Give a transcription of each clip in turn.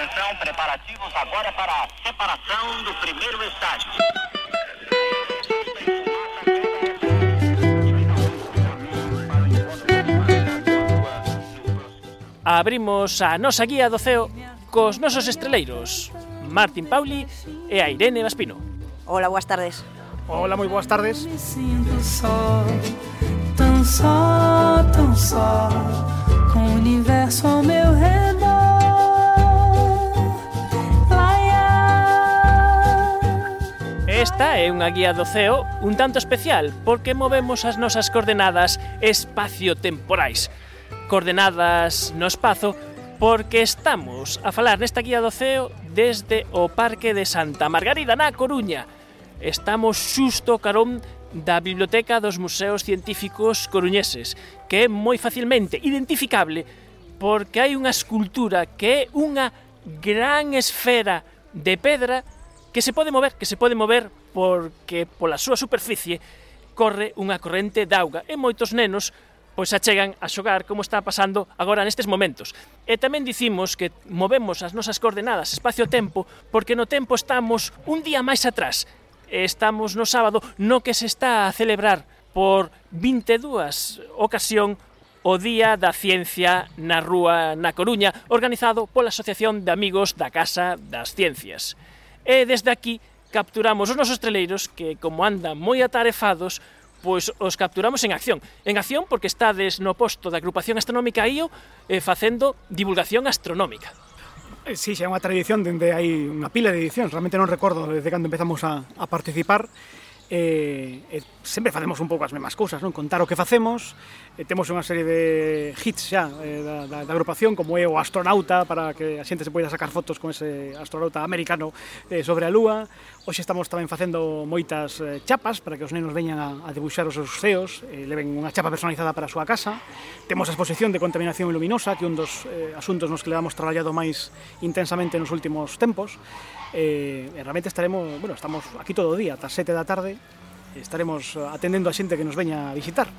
Atenção, preparativos agora para a separação do primeiro estágio. Abrimos a nosa guía do CEO cos nosos estreleiros, Martín Pauli e a Irene Vaspino. Hola, boas tardes. Hola, moi boas tardes. Me sinto só, tão só, tão só Esta é unha guía do CEO un tanto especial porque movemos as nosas coordenadas espacio-temporais. Coordenadas no espazo porque estamos a falar nesta guía do CEO desde o Parque de Santa Margarida na Coruña. Estamos xusto carón da Biblioteca dos Museos Científicos Coruñeses, que é moi facilmente identificable porque hai unha escultura que é unha gran esfera de pedra que se pode mover, que se pode mover porque pola súa superficie corre unha corrente de auga e moitos nenos pois achegan a xogar como está pasando agora nestes momentos. E tamén dicimos que movemos as nosas coordenadas espacio-tempo porque no tempo estamos un día máis atrás. Estamos no sábado no que se está a celebrar por 22 ocasión o Día da Ciencia na Rúa na Coruña, organizado pola Asociación de Amigos da Casa das Ciencias. E desde aquí capturamos os nosos treleiros que, como andan moi atarefados, pois os capturamos en acción. En acción porque estades no posto da agrupación astronómica IO eh, facendo divulgación astronómica. Eh, sí, xa é unha tradición dende hai unha pila de edicións, realmente non recordo desde cando empezamos a, a participar e, e sempre facemos un pouco as mesmas cousas, non? Contar o que facemos, e temos unha serie de hits xa eh, da, da, da agrupación, como é o astronauta, para que a xente se poida sacar fotos con ese astronauta americano eh, sobre a Lúa. Hoxe estamos tamén facendo moitas eh, chapas para que os nenos veñan a, a debuxar os seus ceos, eh, leven unha chapa personalizada para a súa casa. Temos a exposición de contaminación luminosa, que é un dos eh, asuntos nos que levamos traballado máis intensamente nos últimos tempos eh, e realmente estaremos, bueno, estamos aquí todo o día, ata 7 da tarde, estaremos atendendo a xente que nos veña a visitar.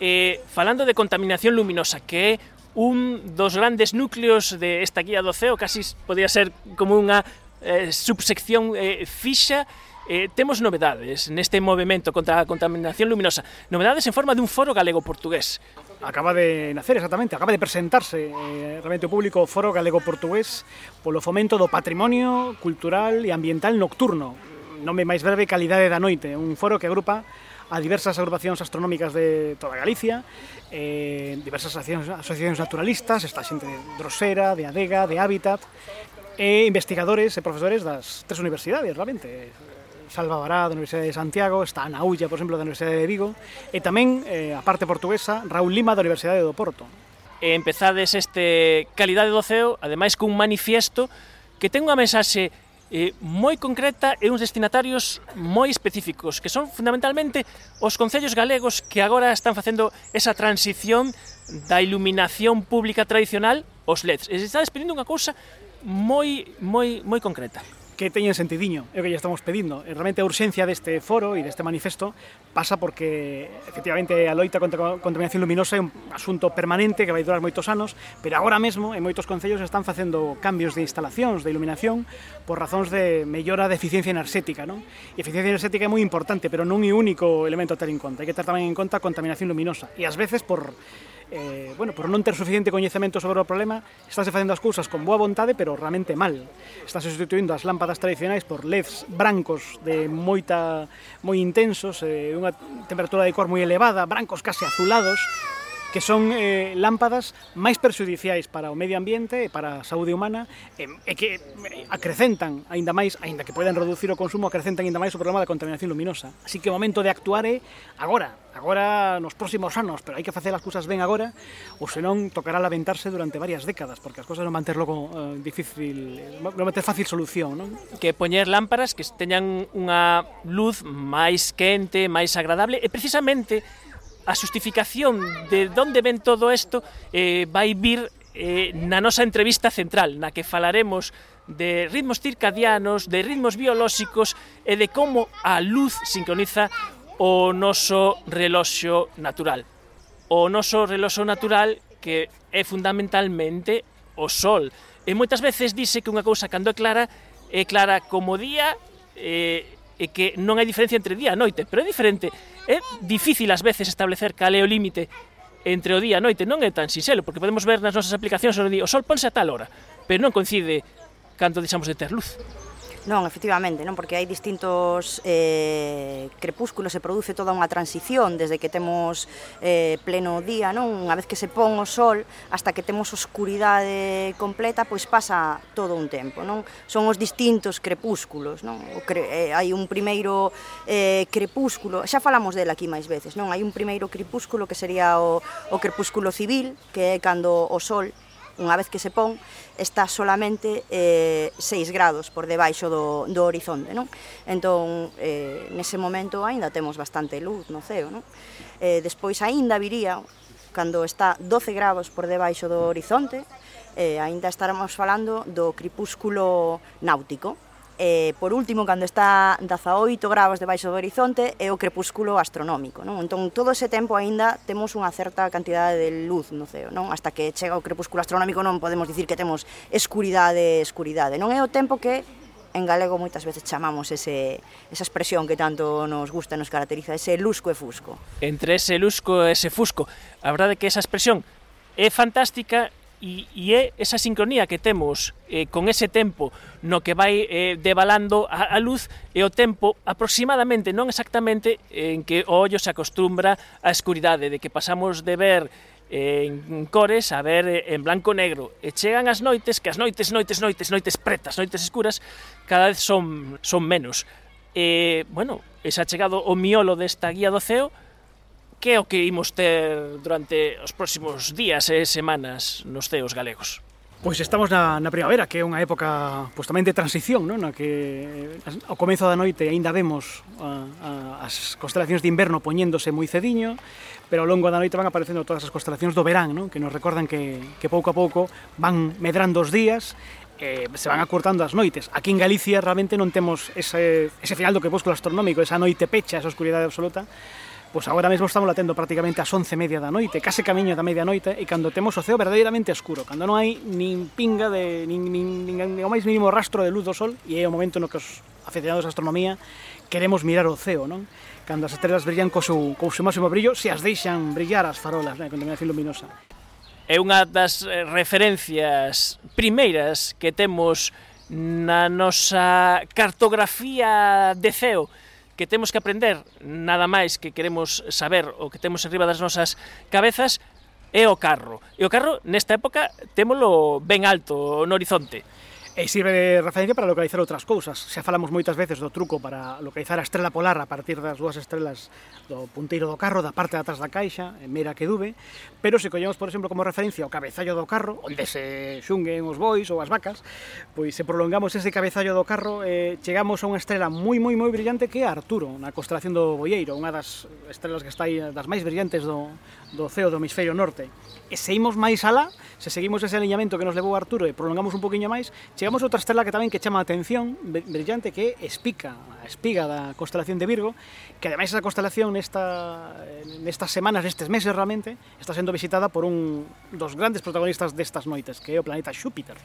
Eh, falando de contaminación luminosa, que é un dos grandes núcleos de esta guía do CEO, casi podría ser como unha eh, subsección eh, fixa, eh, temos novedades neste movimento contra a contaminación luminosa. Novedades en forma dun foro galego-portugués acaba de nacer exactamente, acaba de presentarse eh, realmente o público Foro Galego Portugués polo fomento do patrimonio cultural e ambiental nocturno nome máis breve Calidade da Noite, un foro que agrupa a diversas agrupacións astronómicas de toda Galicia, eh, diversas asociacións, asociacións naturalistas, esta xente de Drosera, de Adega, de Hábitat, e investigadores e profesores das tres universidades, realmente. Salva Bará da Universidade de Santiago, está Ana Ulla, por exemplo, da Universidade de Vigo, e tamén, eh, a parte portuguesa, Raúl Lima da Universidade do Porto. E empezades este Calidade do Ceo, ademais cun manifiesto que ten unha mensaxe eh, moi concreta e uns destinatarios moi específicos, que son fundamentalmente os concellos galegos que agora están facendo esa transición da iluminación pública tradicional aos LEDs. E se está despedindo unha cousa moi moi moi concreta. Que teñen sentidiño, é o que lle estamos pedindo. E realmente a urxencia deste foro e deste manifesto pasa porque efectivamente a loita contra contaminación luminosa é un asunto permanente que vai durar moitos anos, pero agora mesmo en moitos concellos están facendo cambios de instalacións de iluminación por razóns de mellora de eficiencia enerxética, non? E eficiencia enerxética é moi importante, pero non é o único elemento a ter en conta. Hai que ter tamén en conta a contaminación luminosa. E ás veces por eh, bueno, por non ter suficiente coñecemento sobre o problema, estáse facendo as cousas con boa vontade, pero realmente mal. Estáse sustituindo as lámpadas tradicionais por LEDs brancos de moita moi intensos, eh, unha temperatura de cor moi elevada, brancos case azulados, que son eh, lámpadas máis perxudiciais para o medio ambiente e para a saúde humana e, e que eh, acrecentan aínda máis, aínda que poden reducir o consumo, acrecentan aínda máis o problema da contaminación luminosa. Así que o momento de actuar é agora, agora nos próximos anos, pero hai que facer as cousas ben agora, ou senón tocará lamentarse durante varias décadas, porque as cousas non van ter logo eh, difícil, non van ter fácil solución, non? Que poñer lámparas que teñan unha luz máis quente, máis agradable, e precisamente a xustificación de onde ven todo isto eh, vai vir eh, na nosa entrevista central, na que falaremos de ritmos circadianos, de ritmos biolóxicos e de como a luz sincroniza o noso reloxo natural. O noso reloxo natural que é fundamentalmente o sol. E moitas veces dice que unha cousa cando é clara é clara como día eh, e que non hai diferencia entre día e noite, pero é diferente. É difícil ás veces establecer cal é o límite entre o día e noite, non é tan sinxelo, porque podemos ver nas nosas aplicacións o di o sol ponse a tal hora, pero non coincide cando deixamos de ter luz. Non, efectivamente, non porque hai distintos eh, crepúsculos, se produce toda unha transición desde que temos eh, pleno día, non unha vez que se pon o sol hasta que temos oscuridade completa, pois pasa todo un tempo, non? Son os distintos crepúsculos, non? O cre eh, hai un primeiro eh, crepúsculo, xa falamos del aquí máis veces, non? Hai un primeiro crepúsculo que sería o, o crepúsculo civil, que é cando o sol unha vez que se pon, está solamente eh, 6 grados por debaixo do, do horizonte, non? Entón, eh, nese momento aínda temos bastante luz no ceo, non? Eh, despois aínda viría, cando está 12 grados por debaixo do horizonte, eh, aínda estaremos falando do crepúsculo náutico, e, por último, cando está 18 graus debaixo do horizonte, é o crepúsculo astronómico. Non? Entón, todo ese tempo aínda temos unha certa cantidade de luz no ceo. Non? Hasta que chega o crepúsculo astronómico non podemos dicir que temos escuridade, escuridade. Non é o tempo que en galego moitas veces chamamos ese, esa expresión que tanto nos gusta, e nos caracteriza, ese lusco e fusco. Entre ese lusco e ese fusco, a verdade que esa expresión é fantástica e, e é esa sincronía que temos eh, con ese tempo no que vai eh, devalando a, a luz e o tempo aproximadamente, non exactamente, en que o ollo se acostumbra á escuridade, de que pasamos de ver eh, en cores a ver eh, en blanco negro. E chegan as noites que as noites, noites, noites, noites pretas, noites escuras cada vez son, son menos. Eh, e, bueno, esa chegado o miolo desta guía do CEO que é o que imos ter durante os próximos días e semanas nos ceos galegos? Pois estamos na, na primavera, que é unha época pois, tamén de transición, non? na que eh, ao comezo da noite aínda vemos a, a, as constelacións de inverno poñéndose moi cediño, pero ao longo da noite van aparecendo todas as constelacións do verán, non? que nos recordan que, que pouco a pouco van medrando os días eh, se van acortando as noites. Aquí en Galicia realmente non temos ese, ese final do crepúsculo astronómico, esa noite pecha, esa oscuridade absoluta, Pois agora mesmo estamos latendo prácticamente ás 11 media da noite, case camiño da medianoite, e cando temos o ceo verdadeiramente escuro, cando non hai nin pinga de nin, nin, nin, nin o máis mínimo rastro de luz do sol, e é o momento no que os aficionados a astronomía queremos mirar o ceo, non? Cando as estrelas brillan co seu, co seu máximo brillo, se as deixan brillar as farolas, non? con iluminación luminosa. É unha das eh, referencias primeiras que temos na nosa cartografía de ceo, que temos que aprender nada máis que queremos saber o que temos arriba das nosas cabezas é o carro. E o carro nesta época témolo ben alto no horizonte. E sirve de referencia para localizar outras cousas. Xa falamos moitas veces do truco para localizar a estrela polar a partir das dúas estrelas do punteiro do carro, da parte de atrás da caixa, en mera que dube, pero se collemos, por exemplo, como referencia o cabezallo do carro, onde se xunguen os bois ou as vacas, pois se prolongamos ese cabezallo do carro, eh, chegamos a unha estrela moi, moi, moi brillante que é Arturo, na constelación do Boieiro, unha das estrelas que está aí das máis brillantes do, do ceo do hemisferio norte. E se imos máis alá, se seguimos ese aliñamento que nos levou Arturo e prolongamos un poquinho máis, chegamos a outra estrela que tamén que chama a atención, brillante, que é Espica, a espiga da constelación de Virgo, que ademais esa constelación nesta, nestas semanas, nestes meses realmente, está sendo visitada por un dos grandes protagonistas destas noites, que é o planeta Xúpiter.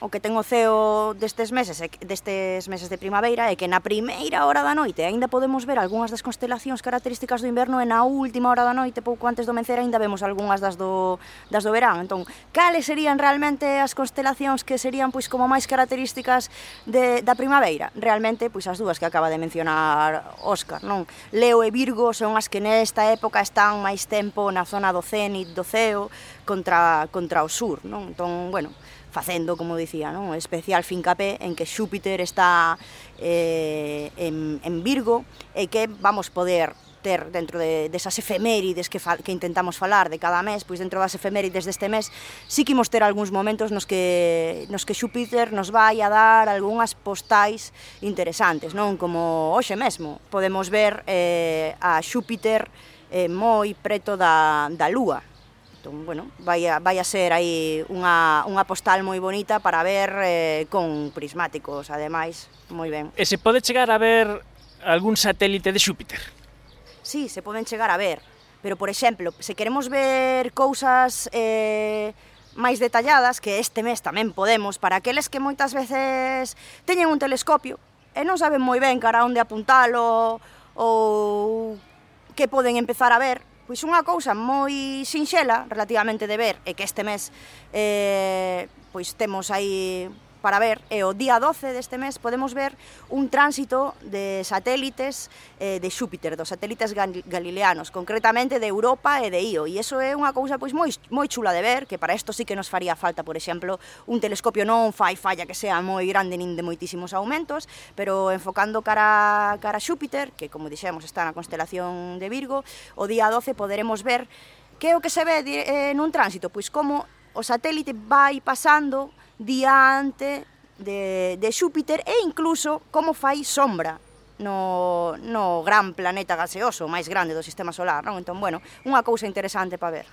O que ten o ceo destes meses, destes meses de primavera é que na primeira hora da noite aínda podemos ver algunhas das constelacións características do inverno e na última hora da noite, pouco antes do mencer, aínda vemos algunhas das do, das do verán. Entón, cales serían realmente as constelacións que serían pois como máis características de, da primavera? Realmente, pois as dúas que acaba de mencionar Óscar, non? Leo e Virgo son as que nesta época están máis tempo na zona do cenit do ceo contra, contra o sur, non? Entón, bueno, facendo, como dicía, non? especial fincapé en que Xúpiter está eh, en, en Virgo e que vamos poder ter dentro de, desas efemérides que, fal, que intentamos falar de cada mes, pois dentro das efemérides deste mes, sí que imos ter algúns momentos nos que, nos que Xúpiter nos vai a dar algunhas postais interesantes, non? Como hoxe mesmo podemos ver eh, a Xúpiter eh, moi preto da, da Lúa, Entón, bueno, vai a, vai a ser aí unha, unha postal moi bonita para ver eh, con prismáticos, ademais, moi ben. E se pode chegar a ver algún satélite de Xúpiter? Sí, se poden chegar a ver, pero, por exemplo, se queremos ver cousas... Eh, máis detalladas que este mes tamén podemos para aqueles que moitas veces teñen un telescopio e non saben moi ben cara onde apuntalo ou que poden empezar a ver Pois unha cousa moi sinxela, relativamente de ver, é que este mes eh, pois temos aí para ver, e o día 12 deste mes podemos ver un tránsito de satélites eh, de Xúpiter, dos satélites galileanos, concretamente de Europa e de Io, e iso é unha cousa pois moi moi chula de ver, que para isto sí que nos faría falta, por exemplo, un telescopio non fai falla que sea moi grande nin de moitísimos aumentos, pero enfocando cara cara a Xúpiter, que como dixemos está na constelación de Virgo, o día 12 poderemos ver que é o que se ve eh, nun tránsito, pois como o satélite vai pasando diante de, de Xúpiter e incluso como fai sombra no, no gran planeta gaseoso máis grande do sistema solar, non? Entón, bueno, unha cousa interesante para ver.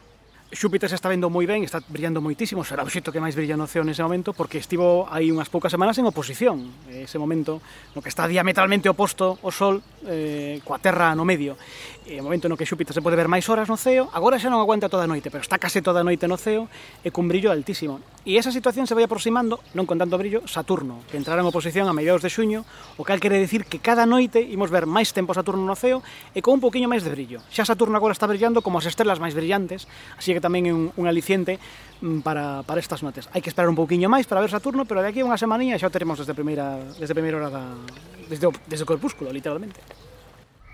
Xúpiter se está vendo moi ben, está brillando moitísimo, será o xeito que máis brilla no ceo nese momento, porque estivo aí unhas poucas semanas en oposición, eh, ese momento no que está diametralmente oposto o Sol eh, coa Terra no medio. E o momento no que Xúpiter se pode ver máis horas no ceo, agora xa non aguanta toda a noite, pero está case toda a noite no ceo e cun brillo altísimo. E esa situación se vai aproximando, non con tanto brillo, Saturno, que entrará en oposición a mediados de xuño, o cal quere decir que cada noite imos ver máis tempo Saturno no ceo e con un poquinho máis de brillo. Xa Saturno agora está brillando como as estrelas máis brillantes, así que tamén é un, un aliciente mm, para, para estas notes. Hai que esperar un pouquiño máis para ver Saturno, pero de aquí a unha semaninha xa o teremos desde primeira, desde primeira hora da, desde o, desde o corpúsculo, literalmente.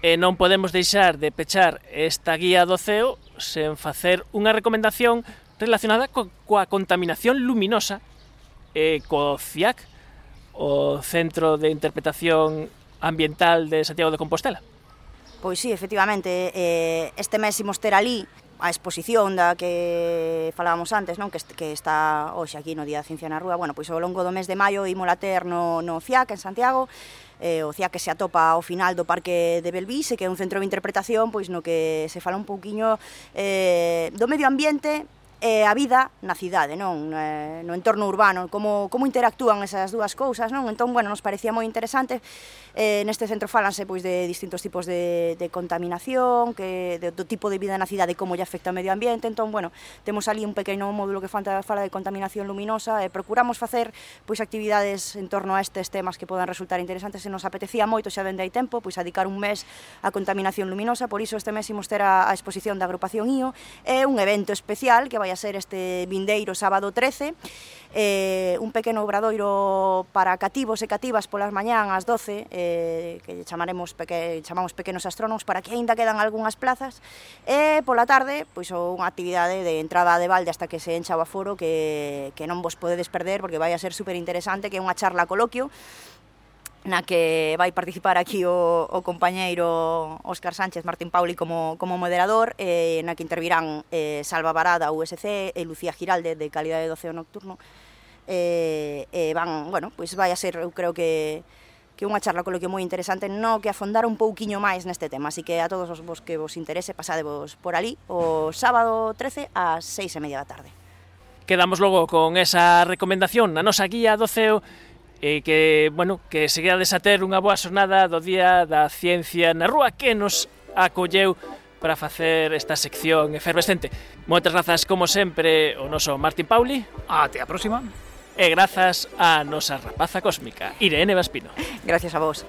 E non podemos deixar de pechar esta guía do ceo sen facer unha recomendación relacionada co, coa contaminación luminosa e co CIAC, o Centro de Interpretación Ambiental de Santiago de Compostela. Pois sí, efectivamente, eh, este mes imos ter ali a exposición da que falábamos antes, non que, que está hoxe aquí no Día da Ciencia na Rúa. Bueno, pois ao longo do mes de maio imola ter no, no CIAC en Santiago, eh, o CIAC que se atopa ao final do Parque de Belvise, que é un centro de interpretación pois no que se fala un pouquiño eh, do medio ambiente, e a vida na cidade, non? Eh, no entorno urbano, como, como interactúan esas dúas cousas, non? Entón, bueno, nos parecía moi interesante, eh, neste centro falanse pois, de distintos tipos de, de contaminación, que, de, do tipo de vida na cidade, como lle afecta ao medio ambiente, entón, bueno, temos ali un pequeno módulo que fanta, fala de contaminación luminosa, e procuramos facer pois actividades en torno a estes temas que podan resultar interesantes, Se nos apetecía moito xa dende hai tempo, pois adicar un mes a contaminación luminosa, por iso este mes imos ter a, a exposición da agrupación IO, é un evento especial que vai vai a ser este vindeiro sábado 13, eh, un pequeno obradoiro para cativos e cativas polas mañán ás 12, eh, que chamaremos peque, chamamos pequenos astrónomos, para que aínda quedan algunhas plazas, e pola tarde, pois unha actividade de entrada de balde hasta que se encha o aforo que, que non vos podedes perder, porque vai a ser super interesante, que é unha charla coloquio, na que vai participar aquí o, o compañeiro Óscar Sánchez Martín Pauli como, como moderador, eh, na que intervirán eh, Salva Barada, USC, e Lucía Giralde, de Calidade do Oceo Nocturno, eh, eh, van, bueno, pois vai a ser, eu creo que, que unha charla coloquio moi interesante no que afondar un pouquiño máis neste tema, así que a todos os vos que vos interese, pasadevos por ali o sábado 13 ás 6 e media da tarde. Quedamos logo con esa recomendación na nosa guía do CEO e que, bueno, que seguirades a ter unha boa xornada do Día da Ciencia na Rúa que nos acolleu para facer esta sección efervescente. Moitas grazas, como sempre, o noso Martín Pauli. Até a próxima. E grazas a nosa rapaza cósmica, Irene Vaspino. Gracias a vos.